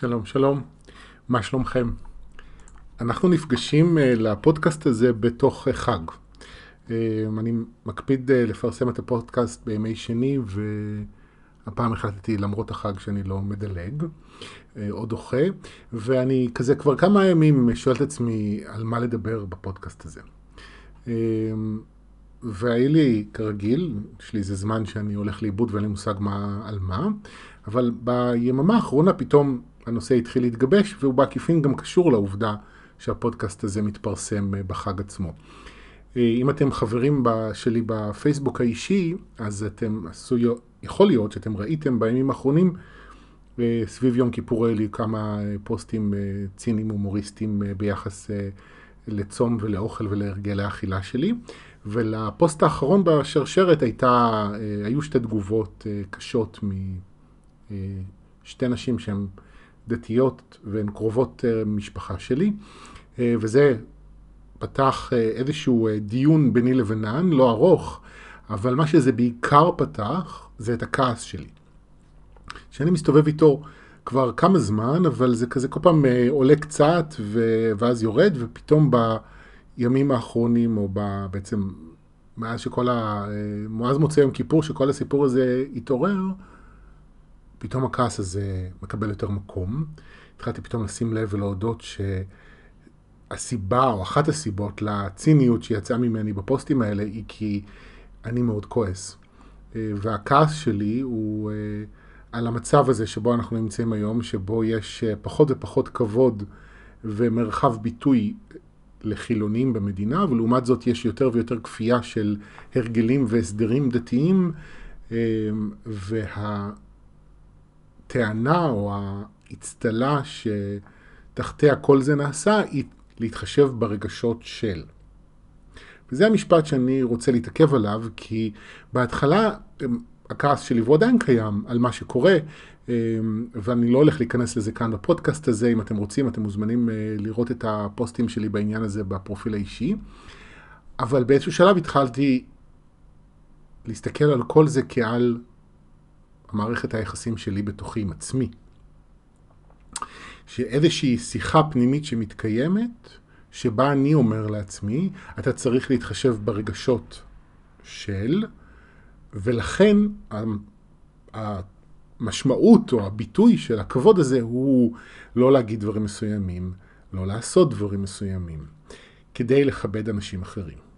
שלום, שלום, מה שלומכם? אנחנו נפגשים uh, לפודקאסט הזה בתוך uh, חג. Uh, אני מקפיד לפרסם את הפודקאסט בימי שני, והפעם החלטתי למרות החג שאני לא מדלג או דוחה, ואני כזה כבר כמה ימים שואל את עצמי על מה לדבר בפודקאסט הזה. והיה לי, כרגיל, יש לי איזה זמן שאני הולך לאיבוד ואין לי מושג מה על מה, אבל ביממה האחרונה פתאום הנושא התחיל להתגבש, והוא בעקיפין גם קשור לעובדה שהפודקאסט הזה מתפרסם אה, בחג עצמו. אה, אם אתם חברים שלי בפייסבוק האישי, אז אתם עשו, יכול להיות שאתם ראיתם בימים האחרונים אה, סביב יום כיפור לי כמה פוסטים ציניים הומוריסטיים ביחס לצום ולאוכל ולהרגלי האכילה שלי. ולפוסט האחרון בשרשרת הייתה, היו שתי תגובות קשות משתי נשים שהן דתיות והן קרובות אה, משפחה שלי, אה, וזה פתח אה, איזשהו דיון ביני לבינן, לא ארוך, אבל מה שזה בעיקר פתח, זה את הכעס שלי. שאני מסתובב איתו כבר כמה זמן, אבל זה כזה כל פעם עולה קצת ו... ואז יורד, ופתאום בימים האחרונים, או ב... בעצם מאז שכל ה... מאז מוצאי יום כיפור, שכל הסיפור הזה התעורר, פתאום הכעס הזה מקבל יותר מקום. התחלתי פתאום לשים לב ולהודות שהסיבה, או אחת הסיבות לציניות שיצאה ממני בפוסטים האלה, היא כי אני מאוד כועס. אה, והכעס שלי הוא אה, על המצב הזה שבו אנחנו נמצאים היום, שבו יש אה, פחות ופחות כבוד ומרחב ביטוי לחילונים במדינה, ולעומת זאת יש יותר ויותר כפייה של הרגלים והסדרים דתיים, וה... הטענה או האצטלה שתחתיה כל זה נעשה, היא להתחשב ברגשות של. וזה המשפט שאני רוצה להתעכב עליו, כי בהתחלה אמ, הכעס שלי, והוא עדיין קיים, על מה שקורה, אמ, ואני לא הולך להיכנס לזה כאן בפודקאסט הזה, אם אתם רוצים, אתם מוזמנים אה, לראות את הפוסטים שלי בעניין הזה בפרופיל האישי. אבל באיזשהו שלב התחלתי להסתכל על כל זה כעל המערכת היחסים שלי בתוכי עם עצמי. שאיזושהי שיחה פנימית שמתקיימת, שבה אני אומר לעצמי, אתה צריך להתחשב ברגשות של, ולכן המשמעות או הביטוי של הכבוד הזה הוא לא להגיד דברים מסוימים, לא לעשות דברים מסוימים, כדי לכבד אנשים אחרים.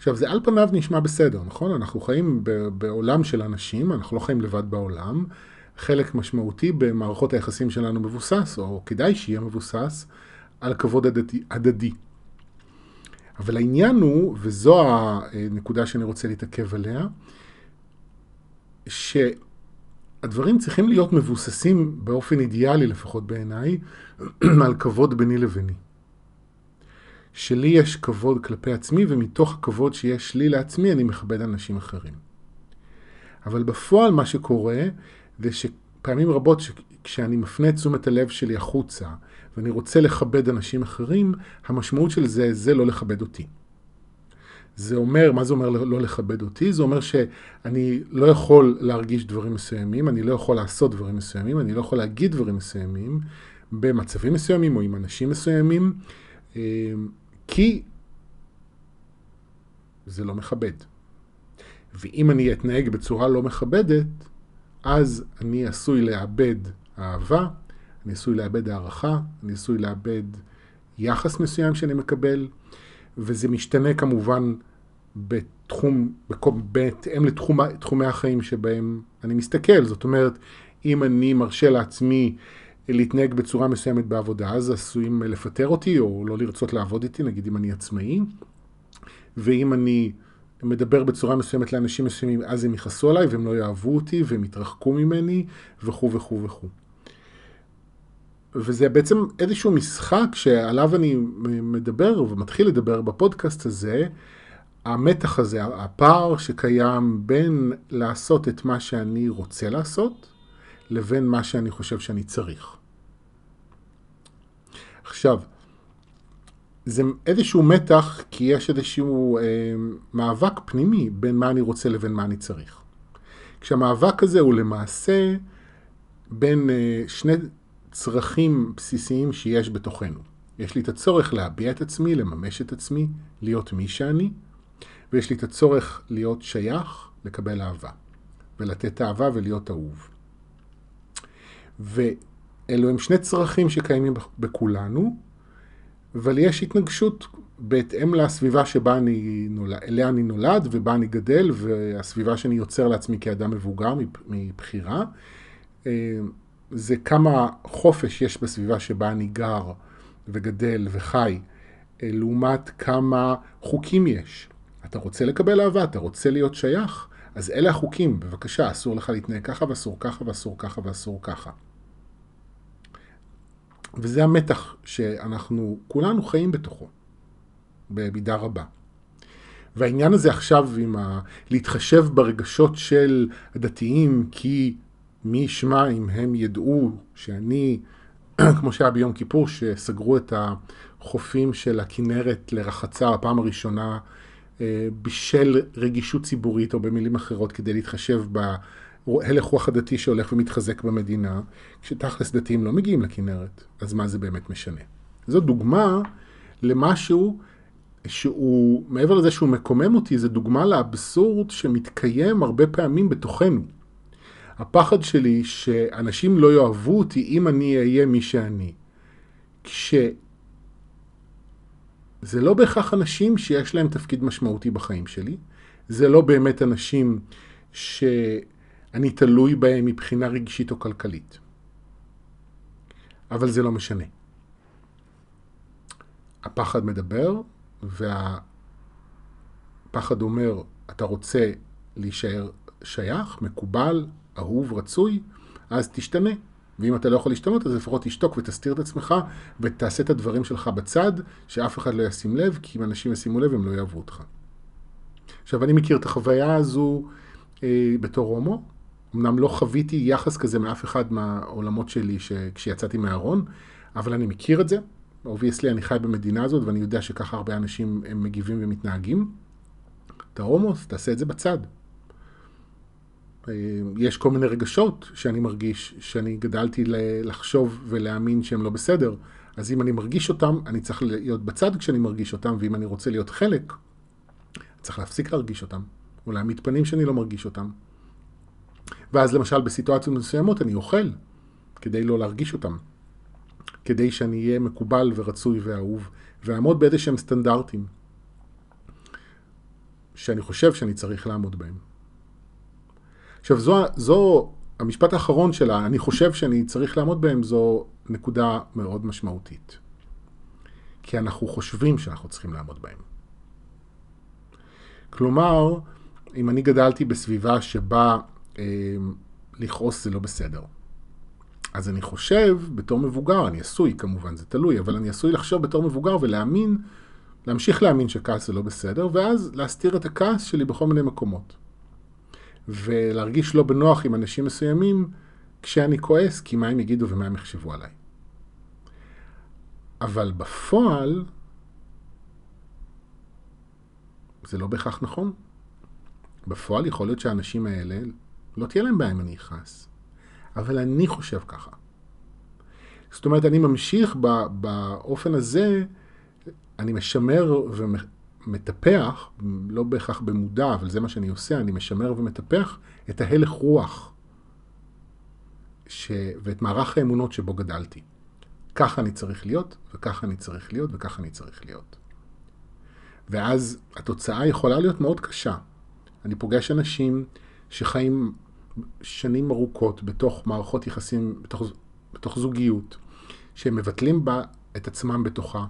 עכשיו, זה על פניו נשמע בסדר, נכון? אנחנו חיים בעולם של אנשים, אנחנו לא חיים לבד בעולם. חלק משמעותי במערכות היחסים שלנו מבוסס, או כדאי שיהיה מבוסס, על כבוד הדדי. הדדי. אבל העניין הוא, וזו הנקודה שאני רוצה להתעכב עליה, שהדברים צריכים להיות מבוססים באופן אידיאלי, לפחות בעיניי, על כבוד ביני לביני. שלי יש כבוד כלפי עצמי, ומתוך הכבוד שיש לי לעצמי, אני מכבד אנשים אחרים. אבל בפועל מה שקורה, זה שפעמים רבות כשאני מפנה את תשומת הלב שלי החוצה, ואני רוצה לכבד אנשים אחרים, המשמעות של זה, זה לא לכבד אותי. זה אומר, מה זה אומר לא לכבד אותי? זה אומר שאני לא יכול להרגיש דברים מסוימים, אני לא יכול לעשות דברים מסוימים, אני לא יכול להגיד דברים מסוימים במצבים מסוימים או עם אנשים מסוימים, אמ, כי זה לא מכבד. ואם אני אתנהג בצורה לא מכבדת, אז אני עשוי לאבד אהבה, אני עשוי לאבד הערכה, אני עשוי לאבד יחס מסוים שאני מקבל, וזה משתנה כמובן בתחום, בהתאם לתחומי החיים שבהם אני מסתכל. זאת אומרת, אם אני מרשה לעצמי להתנהג בצורה מסוימת בעבודה, אז עשויים לפטר אותי או לא לרצות לעבוד איתי, נגיד אם אני עצמאי. ואם אני מדבר בצורה מסוימת לאנשים מסוימים, אז הם יכעסו עליי והם לא יאהבו אותי והם יתרחקו ממני וכו' וכו' וכו'. וזה בעצם איזשהו משחק שעליו אני מדבר ומתחיל לדבר בפודקאסט הזה, המתח הזה, הפער שקיים בין לעשות את מה שאני רוצה לעשות, לבין מה שאני חושב שאני צריך. עכשיו, זה איזשהו מתח, כי יש איזשהו אה, מאבק פנימי בין מה אני רוצה לבין מה אני צריך. כשהמאבק הזה הוא למעשה בין אה, שני צרכים בסיסיים שיש בתוכנו. יש לי את הצורך להביע את עצמי, לממש את עצמי, להיות מי שאני, ויש לי את הצורך להיות שייך, לקבל אהבה, ולתת אהבה ולהיות אהוב. ואלו הם שני צרכים שקיימים בכולנו, אבל יש התנגשות בהתאם לסביבה שבה אני נולד, אליה אני נולד ובה אני גדל, והסביבה שאני יוצר לעצמי כאדם מבוגר מבחירה. אה, זה כמה חופש יש בסביבה שבה אני גר וגדל וחי, אה, לעומת כמה חוקים יש. אתה רוצה לקבל אהבה, אתה רוצה להיות שייך, אז אלה החוקים, בבקשה, אסור לך להתנהג ככה ואסור ככה ואסור ככה ואסור ככה. וזה המתח שאנחנו כולנו חיים בתוכו, במידה רבה. והעניין הזה עכשיו עם ה... להתחשב ברגשות של הדתיים, כי מי ישמע אם הם ידעו שאני, כמו שהיה ביום כיפור, שסגרו את החופים של הכנרת לרחצה בפעם הראשונה אה, בשל רגישות ציבורית, או במילים אחרות, כדי להתחשב בהלך רוח הדתי שהולך ומתחזק במדינה, כשתכלס דתיים לא מגיעים לכנרת, אז מה זה באמת משנה? זו דוגמה למשהו שהוא, מעבר לזה שהוא מקומם אותי, זה דוגמה לאבסורד שמתקיים הרבה פעמים בתוכנו. הפחד שלי שאנשים לא יאהבו אותי אם אני אהיה מי שאני. כש... זה לא בהכרח אנשים שיש להם תפקיד משמעותי בחיים שלי, זה לא באמת אנשים שאני תלוי בהם מבחינה רגשית או כלכלית. אבל זה לא משנה. הפחד מדבר, והפחד אומר, אתה רוצה להישאר שייך, מקובל, אהוב, רצוי, אז תשתנה. ואם אתה לא יכול להשתנות, אז לפחות תשתוק ותסתיר את עצמך ותעשה את הדברים שלך בצד, שאף אחד לא ישים לב, כי אם אנשים ישימו לב, הם לא יאהבו אותך. עכשיו, אני מכיר את החוויה הזו אה, בתור הומו. אמנם לא חוויתי יחס כזה מאף אחד מהעולמות שלי כשיצאתי מהארון, אבל אני מכיר את זה. obviously אני חי במדינה הזאת ואני יודע שככה הרבה אנשים הם מגיבים ומתנהגים. אתה הומו, תעשה את זה בצד. אה, יש כל מיני רגשות שאני מרגיש, שאני גדלתי לחשוב ולהאמין שהם לא בסדר. אז אם אני מרגיש אותם, אני צריך להיות בצד כשאני מרגיש אותם, ואם אני רוצה להיות חלק, צריך להפסיק להרגיש אותם, או להעמיד פנים שאני לא מרגיש אותם. ואז למשל בסיטואציות מסוימות אני אוכל, כדי לא להרגיש אותם. כדי שאני אהיה מקובל ורצוי ואהוב, ואעמוד באיזה שהם סטנדרטים שאני חושב שאני צריך לעמוד בהם. עכשיו, זו, זו המשפט האחרון שלה, אני חושב שאני צריך לעמוד בהם, זו נקודה מאוד משמעותית. כי אנחנו חושבים שאנחנו צריכים לעמוד בהם. כלומר, אם אני גדלתי בסביבה שבה לכעוס זה לא בסדר, אז אני חושב בתור מבוגר, אני עשוי כמובן, זה תלוי, אבל אני עשוי לחשוב בתור מבוגר ולהאמין, להמשיך להאמין שכעס זה לא בסדר, ואז להסתיר את הכעס שלי בכל מיני מקומות. ולהרגיש לא בנוח עם אנשים מסוימים כשאני כועס, כי מה הם יגידו ומה הם יחשבו עליי. אבל בפועל, זה לא בהכרח נכון. בפועל יכול להיות שהאנשים האלה, לא תהיה להם בעיה אם אני אכעס. אבל אני חושב ככה. זאת אומרת, אני ממשיך באופן הזה, אני משמר ומטפח, לא בהכרח במודע, אבל זה מה שאני עושה, אני משמר ומטפח את ההלך רוח ש... ואת מערך האמונות שבו גדלתי. ככה אני צריך להיות, וככה אני צריך להיות, וככה אני צריך להיות. ואז התוצאה יכולה להיות מאוד קשה. אני פוגש אנשים שחיים שנים ארוכות בתוך מערכות יחסים, בתוך, בתוך זוגיות, שהם מבטלים בה את עצמם בתוכה,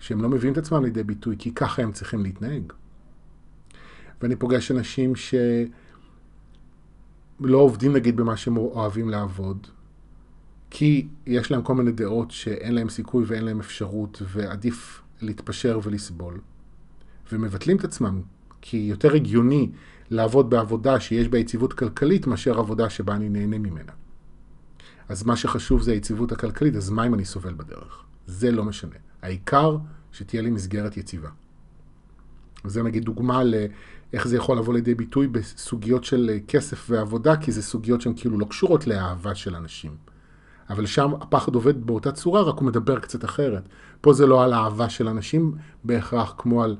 שהם לא מביאים את עצמם לידי ביטוי, כי ככה הם צריכים להתנהג. ואני פוגש אנשים שלא עובדים נגיד במה שהם אוהבים לעבוד, כי יש להם כל מיני דעות שאין להם סיכוי ואין להם אפשרות, ועדיף להתפשר ולסבול. ומבטלים את עצמם, כי יותר הגיוני לעבוד בעבודה שיש בה יציבות כלכלית מאשר עבודה שבה אני נהנה ממנה. אז מה שחשוב זה היציבות הכלכלית, אז מה אם אני סובל בדרך? זה לא משנה. העיקר שתהיה לי מסגרת יציבה. וזה נגיד דוגמה לאיך זה יכול לבוא לידי ביטוי בסוגיות של כסף ועבודה, כי זה סוגיות שהן כאילו לא קשורות לאהבה של אנשים. אבל שם הפחד עובד באותה צורה, רק הוא מדבר קצת אחרת. פה זה לא על אהבה של אנשים בהכרח, כמו על...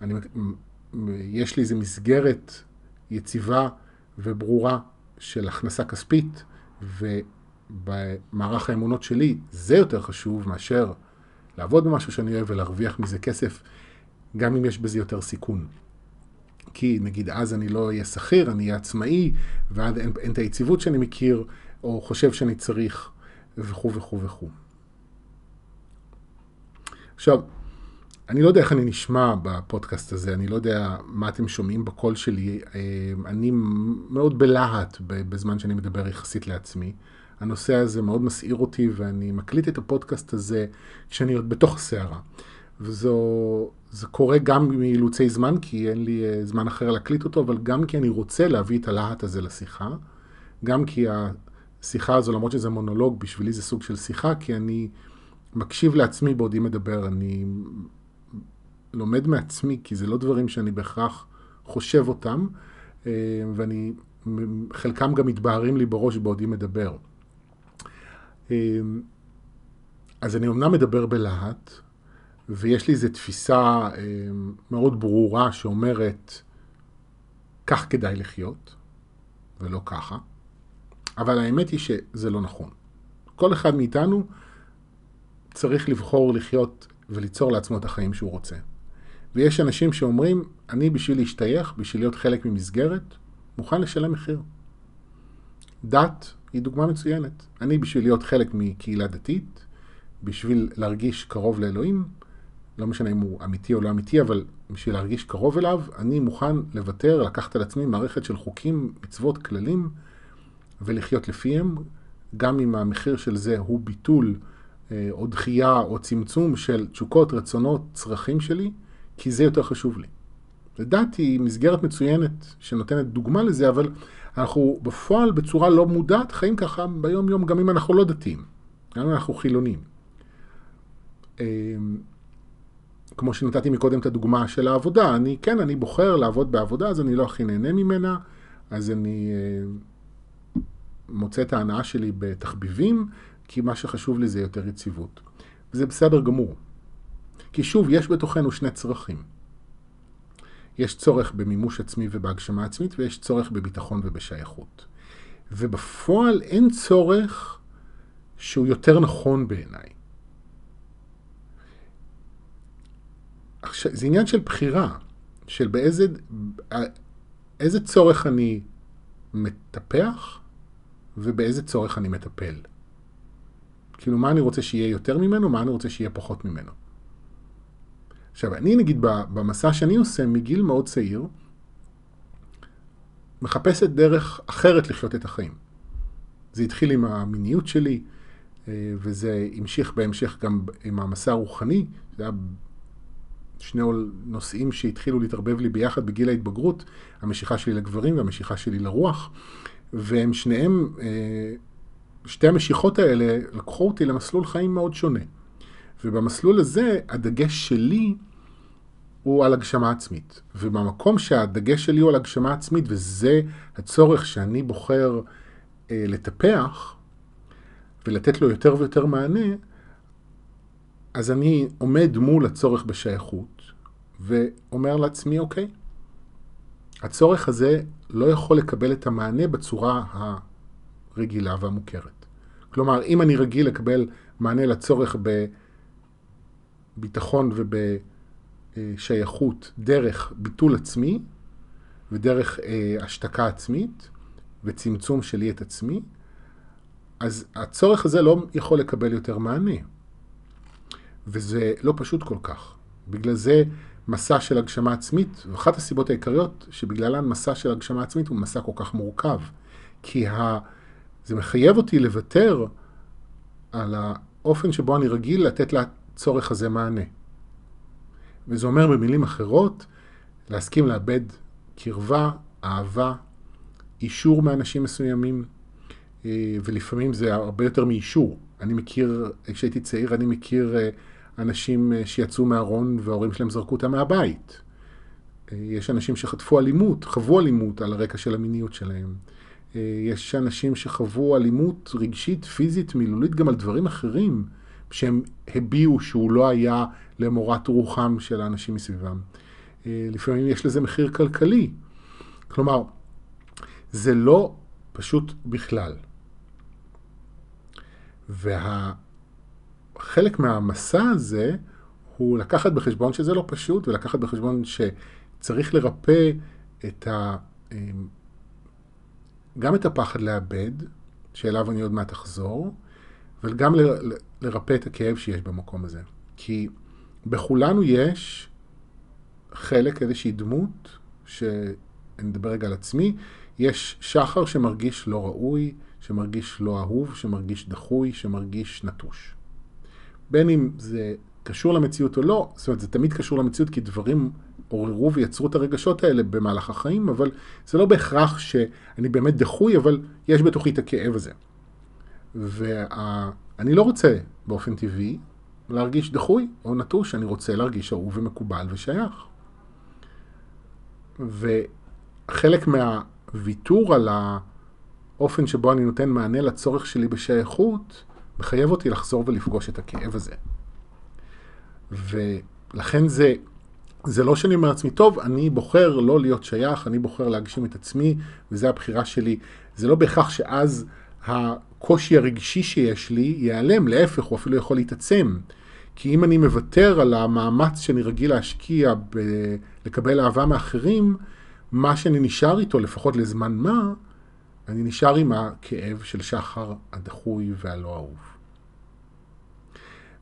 אני, יש לי איזו מסגרת יציבה וברורה של הכנסה כספית, ובמערך האמונות שלי זה יותר חשוב מאשר לעבוד במשהו שאני אוהב ולהרוויח מזה כסף, גם אם יש בזה יותר סיכון. כי נגיד אז אני לא אהיה שכיר, אני אהיה עצמאי, ואז אין, אין את היציבות שאני מכיר, או חושב שאני צריך, וכו' וכו' וכו'. עכשיו, אני לא יודע איך אני נשמע בפודקאסט הזה, אני לא יודע מה אתם שומעים בקול שלי. אה, אני מאוד בלהט בזמן שאני מדבר יחסית לעצמי. הנושא הזה מאוד מסעיר אותי ואני מקליט את הפודקאסט הזה כשאני עוד בתוך הסערה. וזה קורה גם מאילוצי זמן, כי אין לי אה, זמן אחר להקליט אותו, אבל גם כי אני רוצה להביא את הלהט הזה לשיחה. גם כי השיחה הזו, למרות שזה מונולוג, בשבילי זה סוג של שיחה, כי אני מקשיב לעצמי בעודי מדבר. אני לומד מעצמי, כי זה לא דברים שאני בהכרח חושב אותם, אה, ואני, חלקם גם מתבהרים לי בראש בעודי מדבר. אה, אז אני אמנם מדבר בלהט, ויש לי איזו תפיסה אה, מאוד ברורה שאומרת, כך כדאי לחיות, ולא ככה. אבל האמת היא שזה לא נכון. כל אחד מאיתנו צריך לבחור לחיות וליצור לעצמו את החיים שהוא רוצה. ויש אנשים שאומרים, אני בשביל להשתייך, בשביל להיות חלק ממסגרת, מוכן לשלם מחיר. דת היא דוגמה מצוינת. אני בשביל להיות חלק מקהילה דתית, בשביל להרגיש קרוב לאלוהים, לא משנה אם הוא אמיתי או לא אמיתי, אבל בשביל להרגיש קרוב אליו, אני מוכן לוותר, לקחת על עצמי מערכת של חוקים, מצוות, כללים, ולחיות לפיהם, גם אם המחיר של זה הוא ביטול אה, או דחייה או צמצום של תשוקות, רצונות, צרכים שלי, כי זה יותר חשוב לי. דת היא מסגרת מצוינת שנותנת דוגמה לזה, אבל אנחנו בפועל בצורה לא מודעת חיים ככה ביום יום, גם אם אנחנו לא דתיים, גם אם אנחנו חילונים. אמ, כמו שנתתי מקודם את הדוגמה של העבודה, אני כן, אני בוחר לעבוד בעבודה, אז אני לא הכי נהנה ממנה, אז אני אה, מוצא את ההנאה שלי בתחביבים, כי מה שחשוב לי זה יותר יציבות. וזה בסדר גמור. כי שוב, יש בתוכנו שני צרכים. יש צורך במימוש עצמי ובהגשמה עצמית, ויש צורך בביטחון ובשייכות. ובפועל אין צורך שהוא יותר נכון בעיניי. עכשיו, זה עניין של בחירה, של באיזה איזה צורך אני מטפח ובאיזה צורך אני מטפל. כאילו, מה אני רוצה שיהיה יותר ממנו, מה אני רוצה שיהיה פחות ממנו. עכשיו, אני נגיד במסע שאני עושה מגיל מאוד צעיר, מחפשת דרך אחרת לחיות את החיים. זה התחיל עם המיניות שלי, אה, וזה המשיך בהמשך גם עם המסע הרוחני. זה היה שני נושאים שהתחילו להתערבב לי ביחד בגיל ההתבגרות, המשיכה שלי לגברים והמשיכה שלי לרוח, והם שניהם, אה, שתי המשיכות האלה לקחו אותי למסלול חיים מאוד שונה. ובמסלול הזה, הדגש שלי הוא על הגשמה עצמית. ובמקום שהדגש שלי הוא על הגשמה עצמית, וזה הצורך שאני בוחר אה, לטפח, ולתת לו יותר ויותר מענה, אז אני עומד מול הצורך בשייכות, ואומר לעצמי, אוקיי, הצורך הזה לא יכול לקבל את המענה בצורה הרגילה והמוכרת. כלומר, אם אני רגיל לקבל מענה לצורך בביטחון ובשייכות דרך ביטול עצמי ודרך אה, השתקה עצמית וצמצום שלי את עצמי, אז הצורך הזה לא יכול לקבל יותר מענה. וזה לא פשוט כל כך. בגלל זה מסע של הגשמה עצמית, ואחת הסיבות העיקריות שבגללן מסע של הגשמה עצמית הוא מסע כל כך מורכב. כי ה... זה מחייב אותי לוותר על האופן שבו אני רגיל לתת לצורך הזה מענה. וזה אומר במילים אחרות, להסכים לאבד קרבה, אהבה, אישור מאנשים מסוימים, אה, ולפעמים זה הרבה יותר מאישור. אני מכיר, כשהייתי צעיר, אני מכיר אה, אנשים אה, שיצאו מהארון וההורים שלהם זרקו אותם מהבית. יש אנשים שחטפו אלימות, חוו אלימות על הרקע של המיניות שלהם. יש אנשים שחוו אלימות רגשית, פיזית, מילולית, גם על דברים אחרים, שהם הביעו שהוא לא היה למורת רוחם של האנשים מסביבם. לפעמים יש לזה מחיר כלכלי. כלומר, זה לא פשוט בכלל. וחלק מהמסע הזה הוא לקחת בחשבון שזה לא פשוט, ולקחת בחשבון שצריך לרפא את ה... אמ, גם את הפחד לאבד, שאליו אני עוד מעט אחזור, וגם לרפא את הכאב שיש במקום הזה. כי בכולנו יש חלק, איזושהי דמות, שאני אדבר רגע על עצמי, יש שחר שמרגיש לא ראוי, שמרגיש לא אהוב, שמרגיש דחוי, שמרגיש נטוש. בין אם זה קשור למציאות או לא, זאת אומרת, זה תמיד קשור למציאות כי דברים עוררו ויצרו את הרגשות האלה במהלך החיים, אבל זה לא בהכרח שאני באמת דחוי, אבל יש בתוכי את הכאב הזה. ואני לא רוצה באופן טבעי להרגיש דחוי או נטוש, אני רוצה להרגיש אהוב ומקובל ושייך. וחלק מהוויתור על האופן שבו אני נותן מענה לצורך שלי בשייכות, מחייב אותי לחזור ולפגוש את הכאב הזה. ולכן זה, זה לא שאני אומר לעצמי, טוב, אני בוחר לא להיות שייך, אני בוחר להגשים את עצמי, וזו הבחירה שלי. זה לא בהכרח שאז הקושי הרגשי שיש לי ייעלם, להפך, הוא אפילו יכול להתעצם. כי אם אני מוותר על המאמץ שאני רגיל להשקיע בלקבל אהבה מאחרים, מה שאני נשאר איתו, לפחות לזמן מה, אני נשאר עם הכאב של שחר הדחוי והלא אהוב.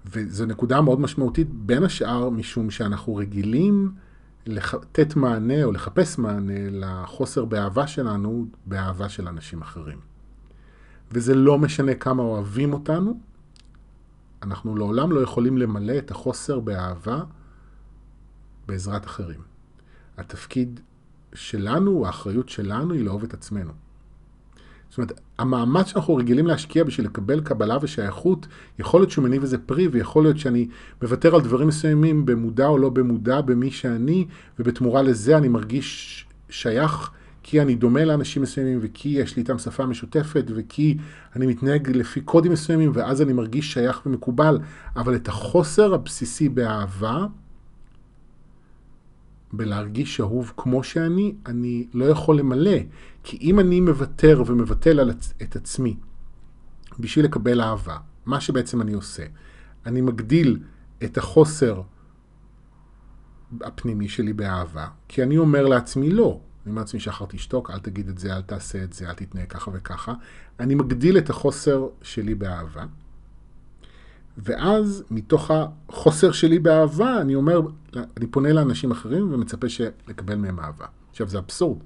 וזו נקודה מאוד משמעותית, בין השאר משום שאנחנו רגילים לתת מענה או לחפש מענה לחוסר באהבה שלנו, באהבה של אנשים אחרים. וזה לא משנה כמה אוהבים אותנו, אנחנו לעולם לא יכולים למלא את החוסר באהבה בעזרת אחרים. התפקיד שלנו, האחריות שלנו היא לאהוב את עצמנו. זאת אומרת, המאמץ שאנחנו רגילים להשקיע בשביל לקבל קבלה ושייכות, יכול להיות שהוא מניב איזה פרי, ויכול להיות שאני מוותר על דברים מסוימים במודע או לא במודע במי שאני, ובתמורה לזה אני מרגיש שייך כי אני דומה לאנשים מסוימים, וכי יש לי איתם שפה משותפת, וכי אני מתנהג לפי קודים מסוימים, ואז אני מרגיש שייך ומקובל. אבל את החוסר הבסיסי באהבה, בלהרגיש אהוב כמו שאני, אני לא יכול למלא. כי אם אני מוותר ומבטל את עצמי בשביל לקבל אהבה, מה שבעצם אני עושה, אני מגדיל את החוסר הפנימי שלי באהבה, כי אני אומר לעצמי לא. אני אומר לעצמי, שחר תשתוק, אל תגיד את זה, אל תעשה את זה, אל תתנהג ככה וככה. אני מגדיל את החוסר שלי באהבה. ואז מתוך החוסר שלי באהבה, אני אומר, אני פונה לאנשים אחרים ומצפה לקבל מהם אהבה. עכשיו, זה אבסורד.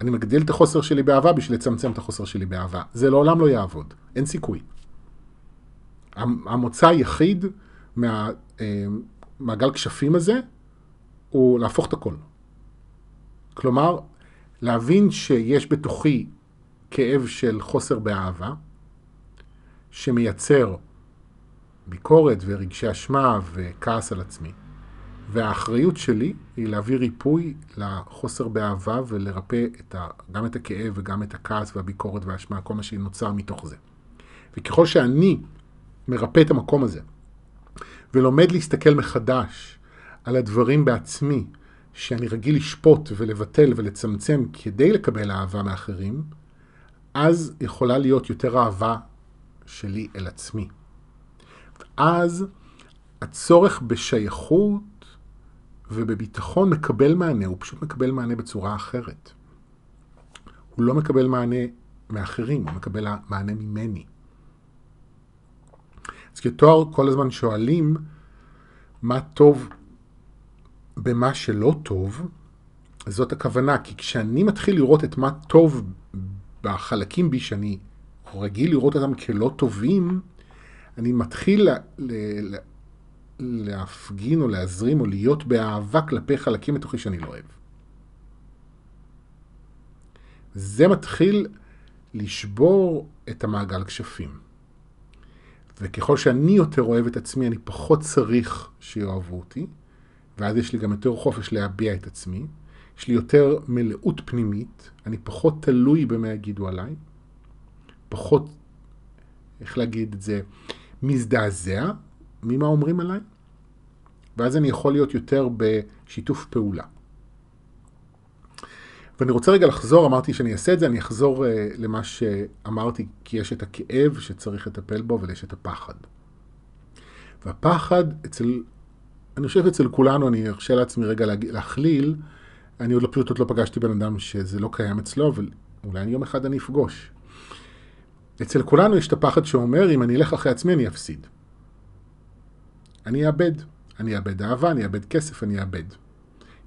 אני מגדיל את החוסר שלי באהבה בשביל לצמצם את החוסר שלי באהבה. זה לעולם לא יעבוד, אין סיכוי. המוצא היחיד מהמעגל אה, כשפים הזה הוא להפוך את הכל. כלומר, להבין שיש בתוכי כאב של חוסר באהבה, שמייצר ביקורת ורגשי אשמה וכעס על עצמי. והאחריות שלי היא להביא ריפוי לחוסר באהבה ולרפא את ה, גם את הכאב וגם את הכעס והביקורת והאשמה, כל מה שנוצר מתוך זה. וככל שאני מרפא את המקום הזה ולומד להסתכל מחדש על הדברים בעצמי, שאני רגיל לשפוט ולבטל ולצמצם כדי לקבל אהבה מאחרים, אז יכולה להיות יותר אהבה שלי אל עצמי. אז הצורך בשייכות ובביטחון מקבל מענה, הוא פשוט מקבל מענה בצורה אחרת. הוא לא מקבל מענה מאחרים, הוא מקבל מענה ממני. אז כתואר כל הזמן שואלים מה טוב במה שלא טוב, זאת הכוונה, כי כשאני מתחיל לראות את מה טוב בחלקים בי שאני רגיל לראות אותם כלא טובים, אני מתחיל להפגין או להזרים או להיות באהבה כלפי חלקים בתוכי שאני לא אוהב. זה מתחיל לשבור את המעגל כשפים. וככל שאני יותר אוהב את עצמי, אני פחות צריך שיאהבו אותי, ואז יש לי גם יותר חופש להביע את עצמי, יש לי יותר מלאות פנימית, אני פחות תלוי במה יגידו עליי, פחות, איך להגיד את זה, מזדעזע ממה אומרים עליי, ואז אני יכול להיות יותר בשיתוף פעולה. ואני רוצה רגע לחזור, אמרתי שאני אעשה את זה, אני אחזור uh, למה שאמרתי, כי יש את הכאב שצריך לטפל בו, ויש את הפחד. והפחד אצל, אני חושב אצל כולנו, אני ארשה לעצמי רגע להכליל, אני עוד לא, פשוט עוד לא פגשתי בן אדם שזה לא קיים אצלו, אבל אולי יום אחד אני אפגוש. אצל כולנו יש את הפחד שאומר, אם אני אלך אחרי עצמי, אני אפסיד. אני אאבד. אני אאבד אהבה, אני אאבד כסף, אני אאבד.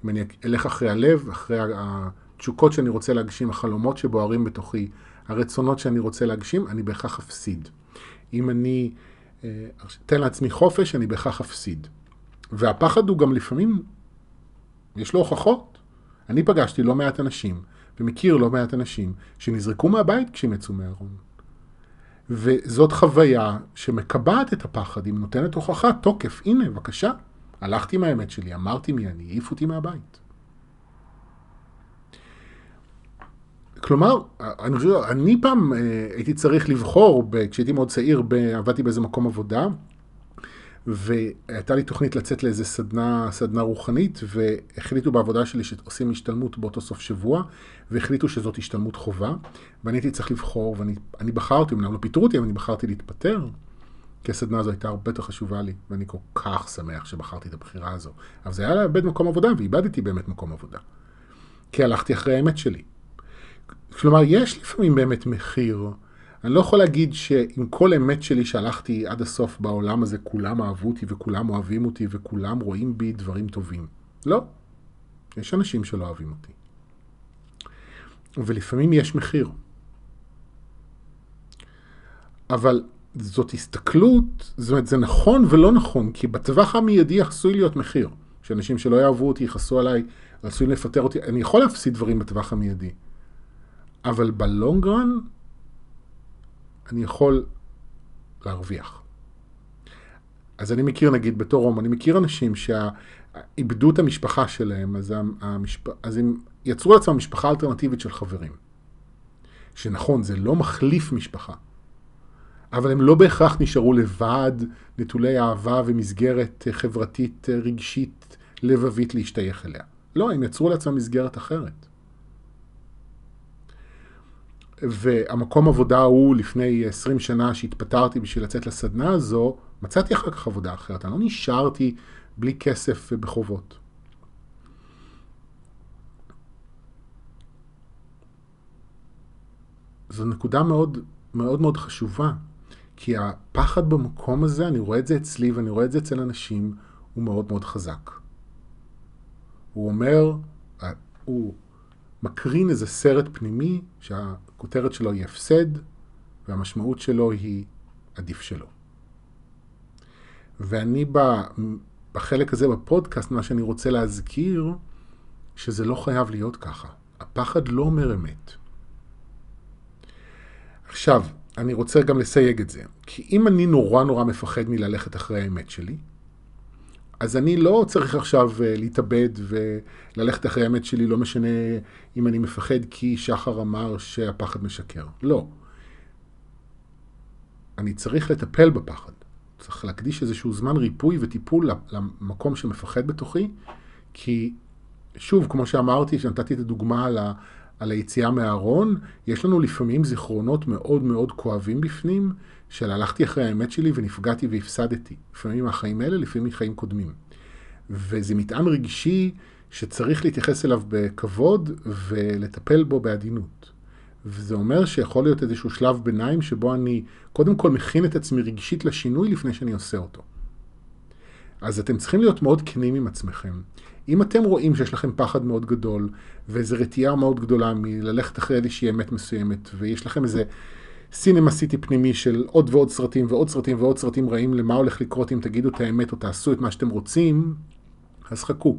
אם אני אלך אחרי הלב, אחרי התשוקות שאני רוצה להגשים, החלומות שבוערים בתוכי, הרצונות שאני רוצה להגשים, אני בהכרח אפסיד. אם אני אה, אתן לעצמי חופש, אני בהכרח אפסיד. והפחד הוא גם לפעמים, יש לו הוכחות. אני פגשתי לא מעט אנשים, ומכיר לא מעט אנשים, שנזרקו מהבית כשהם יצאו מהארון. וזאת חוויה שמקבעת את הפחד, היא נותנת הוכחה, תוקף, הנה, בבקשה, הלכתי עם האמת שלי, אמרתי מי אני, העיף אותי מהבית. כלומר, אני אני פעם אה, הייתי צריך לבחור, כשהייתי מאוד צעיר, עבדתי באיזה מקום עבודה, והייתה לי תוכנית לצאת לאיזה סדנה, סדנה רוחנית, והחליטו בעבודה שלי שעושים השתלמות באותו סוף שבוע, והחליטו שזאת השתלמות חובה, ואני הייתי צריך לבחור, ואני בחרתי, אמנם לא פיטרו אותי, אבל אני בחרתי להתפטר, כי הסדנה הזו הייתה הרבה יותר חשובה לי, ואני כל כך שמח שבחרתי את הבחירה הזו. אבל זה היה לאבד מקום עבודה, ואיבדתי באמת מקום עבודה. כי הלכתי אחרי האמת שלי. כלומר, יש לפעמים באמת מחיר. אני לא יכול להגיד שעם כל אמת שלי שהלכתי עד הסוף בעולם הזה, כולם אהבו אותי וכולם אוהבים אותי וכולם רואים בי דברים טובים. לא. יש אנשים שלא אוהבים אותי. ולפעמים יש מחיר. אבל זאת הסתכלות, זאת אומרת, זה נכון ולא נכון, כי בטווח המיידי עשוי להיות מחיר. שאנשים שלא יאהבו אותי, יכעסו עליי, עשויים לפטר אותי, אני יכול להפסיד דברים בטווח המיידי. אבל בלונגרן אני יכול להרוויח. אז אני מכיר, נגיד, בתור רום, אני מכיר אנשים שאיבדו את המשפחה שלהם, אז, המשפ... אז הם יצרו לעצמם משפחה אלטרנטיבית של חברים. שנכון, זה לא מחליף משפחה, אבל הם לא בהכרח נשארו לבד, נטולי אהבה ומסגרת חברתית, רגשית, לבבית להשתייך אליה. לא, הם יצרו לעצמם מסגרת אחרת. והמקום עבודה ההוא לפני 20 שנה שהתפטרתי בשביל לצאת לסדנה הזו, מצאתי אחר כך עבודה אחרת. אני לא נשארתי בלי כסף ובחובות. זו נקודה מאוד מאוד מאוד חשובה, כי הפחד במקום הזה, אני רואה את זה אצלי ואני רואה את זה אצל אנשים, הוא מאוד מאוד חזק. הוא אומר, הוא מקרין איזה סרט פנימי שהכותרת שלו היא הפסד, והמשמעות שלו היא עדיף שלו. ואני בחלק הזה בפודקאסט, מה שאני רוצה להזכיר, שזה לא חייב להיות ככה. הפחד לא אומר אמת. עכשיו, אני רוצה גם לסייג את זה. כי אם אני נורא נורא מפחד מללכת אחרי האמת שלי, אז אני לא צריך עכשיו אה, להתאבד וללכת אחרי האמת שלי, לא משנה אם אני מפחד כי שחר אמר שהפחד משקר. לא. אני צריך לטפל בפחד. צריך להקדיש איזשהו זמן ריפוי וטיפול למקום שמפחד בתוכי, כי שוב, כמו שאמרתי, כשנתתי את הדוגמה על, ה, על היציאה מהארון, יש לנו לפעמים זיכרונות מאוד מאוד כואבים בפנים, של הלכתי אחרי האמת שלי ונפגעתי והפסדתי. לפעמים מהחיים האלה, לפעמים מחיים קודמים. וזה מטען רגשי שצריך להתייחס אליו בכבוד ולטפל בו בעדינות. וזה אומר שיכול להיות איזשהו שלב ביניים שבו אני קודם כל מכין את עצמי רגשית לשינוי לפני שאני עושה אותו. אז אתם צריכים להיות מאוד כנים עם עצמכם. אם אתם רואים שיש לכם פחד מאוד גדול, ואיזו רתיעה מאוד גדולה מללכת אחרי איזושהי אמת מסוימת, ויש לכם איזה סינמה סיטי פנימי של עוד ועוד סרטים ועוד סרטים ועוד סרטים רעים למה הולך לקרות אם תגידו את האמת או תעשו את מה שאתם רוצים, אז חכו.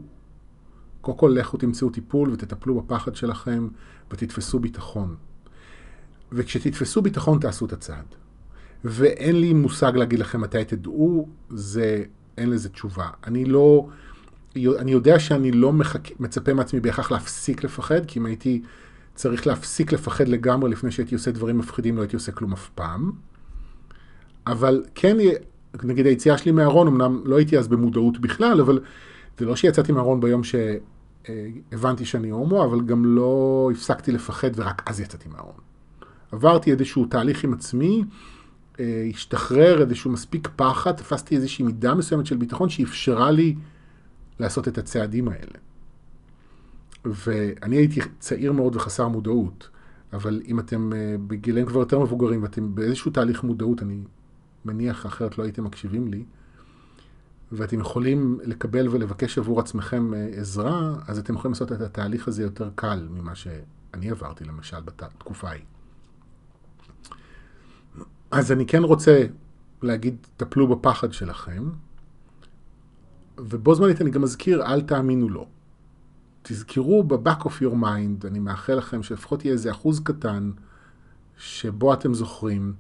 קודם כל לכו תמצאו טיפול ותטפלו בפחד שלכם ותתפסו ביטחון. וכשתתפסו ביטחון תעשו את הצעד. ואין לי מושג להגיד לכם מתי תדעו, זה, אין לזה תשובה. אני לא, אני יודע שאני לא מחכה, מצפה מעצמי בהכרח להפסיק לפחד, כי אם הייתי צריך להפסיק לפחד לגמרי לפני שהייתי עושה דברים מפחידים, לא הייתי עושה כלום אף פעם. אבל כן, נגיד היציאה שלי מהארון, אמנם לא הייתי אז במודעות בכלל, אבל זה לא שיצאתי מהארון ביום שהבנתי שאני הומו, אבל גם לא הפסקתי לפחד ורק אז יצאתי מהארון. עברתי איזשהו תהליך עם עצמי, אה, השתחרר איזשהו מספיק פחד, תפסתי איזושהי מידה מסוימת של ביטחון שאפשרה לי לעשות את הצעדים האלה. ואני הייתי צעיר מאוד וחסר מודעות, אבל אם אתם אה, בגילים כבר יותר מבוגרים ואתם באיזשהו תהליך מודעות, אני מניח אחרת לא הייתם מקשיבים לי, ואתם יכולים לקבל ולבקש עבור עצמכם אה, עזרה, אז אתם יכולים לעשות את התהליך הזה יותר קל ממה שאני עברתי למשל בתקופה ההיא. אז אני כן רוצה להגיד, טפלו בפחד שלכם, ובו זמנית אני גם מזכיר, אל תאמינו לו. תזכרו ב-back of your mind, אני מאחל לכם שלפחות יהיה איזה אחוז קטן, שבו אתם זוכרים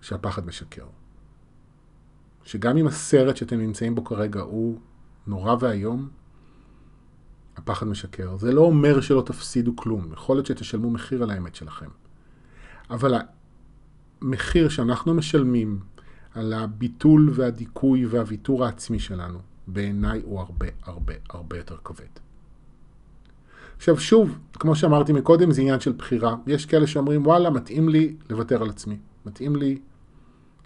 שהפחד משקר. שגם אם הסרט שאתם נמצאים בו כרגע הוא נורא ואיום, הפחד משקר. זה לא אומר שלא תפסידו כלום. יכול להיות שתשלמו מחיר על האמת שלכם. אבל המחיר שאנחנו משלמים על הביטול והדיכוי והוויתור העצמי שלנו, בעיניי הוא הרבה הרבה הרבה יותר כבד. עכשיו שוב, כמו שאמרתי מקודם, זה עניין של בחירה. יש כאלה שאומרים, וואלה, מתאים לי לוותר על עצמי. מתאים לי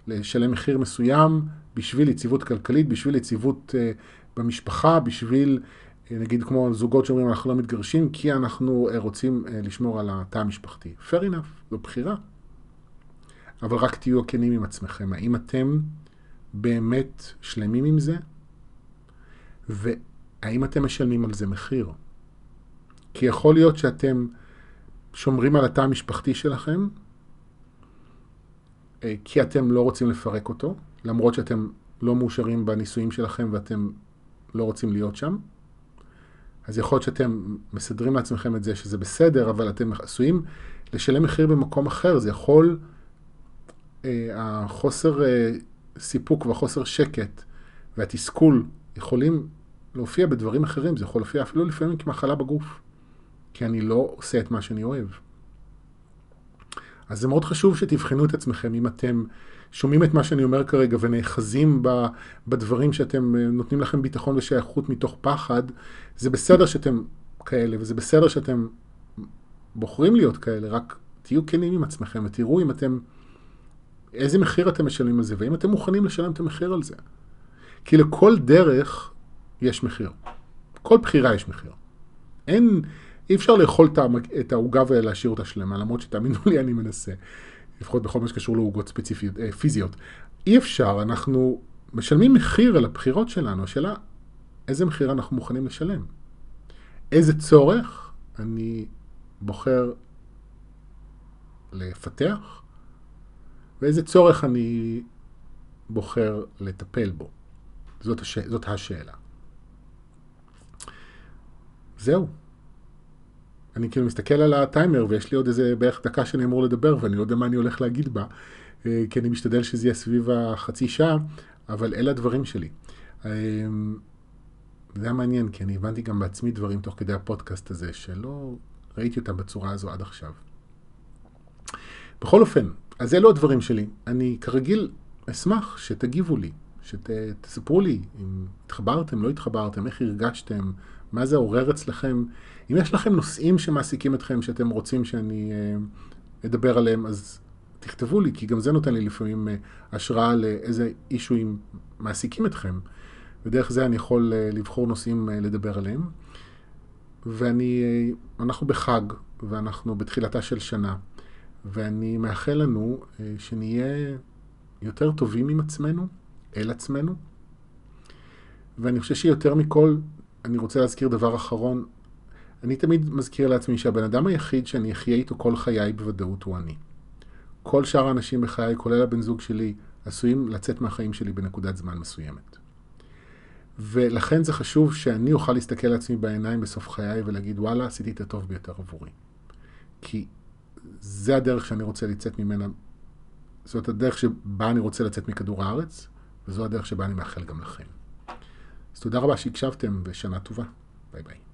לשלם מחיר מסוים בשביל יציבות כלכלית, בשביל יציבות uh, במשפחה, בשביל, uh, נגיד כמו זוגות שאומרים, אנחנו לא מתגרשים, כי אנחנו uh, רוצים uh, לשמור על התא המשפחתי. fair enough, זו בחירה. אבל רק תהיו כנים עם עצמכם. האם אתם באמת שלמים עם זה? והאם אתם משלמים על זה מחיר? כי יכול להיות שאתם שומרים על התא המשפחתי שלכם, אה, כי אתם לא רוצים לפרק אותו, למרות שאתם לא מאושרים בנישואים שלכם ואתם לא רוצים להיות שם. אז יכול להיות שאתם מסדרים לעצמכם את זה שזה בסדר, אבל אתם עשויים לשלם מחיר במקום אחר. זה יכול, אה, החוסר אה, סיפוק והחוסר שקט והתסכול יכולים להופיע בדברים אחרים. זה יכול להופיע אפילו לפעמים כמחלה בגוף, כי אני לא עושה את מה שאני אוהב. אז זה מאוד חשוב שתבחנו את עצמכם אם אתם שומעים את מה שאני אומר כרגע ונאחזים בדברים שאתם אה, נותנים לכם ביטחון ושייכות מתוך פחד, זה בסדר שאתם כאלה וזה בסדר שאתם בוחרים להיות כאלה, רק תהיו כנים עם עצמכם ותראו אם אתם, איזה מחיר אתם משלמים על זה והאם אתם מוכנים לשלם את המחיר על זה. כי לכל דרך יש מחיר. כל בחירה יש מחיר. אין, אי אפשר לאכול את העוגה ולהשאיר אותה שלמה, למרות שתאמינו לי, אני מנסה. לפחות בכל מה שקשור לעוגות ספציפיות, אה, פיזיות. אי אפשר, אנחנו משלמים מחיר על הבחירות שלנו. השאלה, איזה מחיר אנחנו מוכנים לשלם? איזה צורך אני בוחר לפתח, ואיזה צורך אני בוחר לטפל בו. זאת, הש... זאת השאלה. זהו. אני כאילו מסתכל על הטיימר ויש לי עוד איזה בערך דקה שאני אמור לדבר ואני לא יודע מה אני הולך להגיד בה, אה, כי אני משתדל שזה יהיה סביב החצי שעה, אבל אלה הדברים שלי. אה, זה היה מעניין, כי אני הבנתי גם בעצמי דברים תוך כדי הפודקאסט הזה, שלא ראיתי אותם בצורה הזו עד עכשיו. בכל אופן, אז אלו הדברים שלי. אני כרגיל אשמח שתגיבו לי, שתספרו לי אם התחברתם, לא התחברתם, איך הרגשתם, מה זה עורר אצלכם. אם יש לכם נושאים שמעסיקים אתכם, שאתם רוצים שאני uh, אדבר עליהם, אז תכתבו לי, כי גם זה נותן לי לפעמים uh, השראה לאיזה אישויים מעסיקים אתכם, ודרך זה אני יכול uh, לבחור נושאים uh, לדבר עליהם. ואני, uh, אנחנו בחג, ואנחנו בתחילתה של שנה, ואני מאחל לנו uh, שנהיה יותר טובים עם עצמנו, אל עצמנו, ואני חושב שיותר מכל, אני רוצה להזכיר דבר אחרון. אני תמיד מזכיר לעצמי שהבן אדם היחיד שאני אחיה איתו כל חיי בוודאות הוא אני. כל שאר האנשים בחיי, כולל הבן זוג שלי, עשויים לצאת מהחיים שלי בנקודת זמן מסוימת. ולכן זה חשוב שאני אוכל להסתכל לעצמי בעיניים בסוף חיי ולהגיד, וואלה, עשיתי את הטוב ביותר עבורי. כי זה הדרך שאני רוצה לצאת ממנה, זאת הדרך שבה אני רוצה לצאת מכדור הארץ, וזו הדרך שבה אני מאחל גם לכם. אז תודה רבה שהקשבתם ושנה טובה. ביי ביי.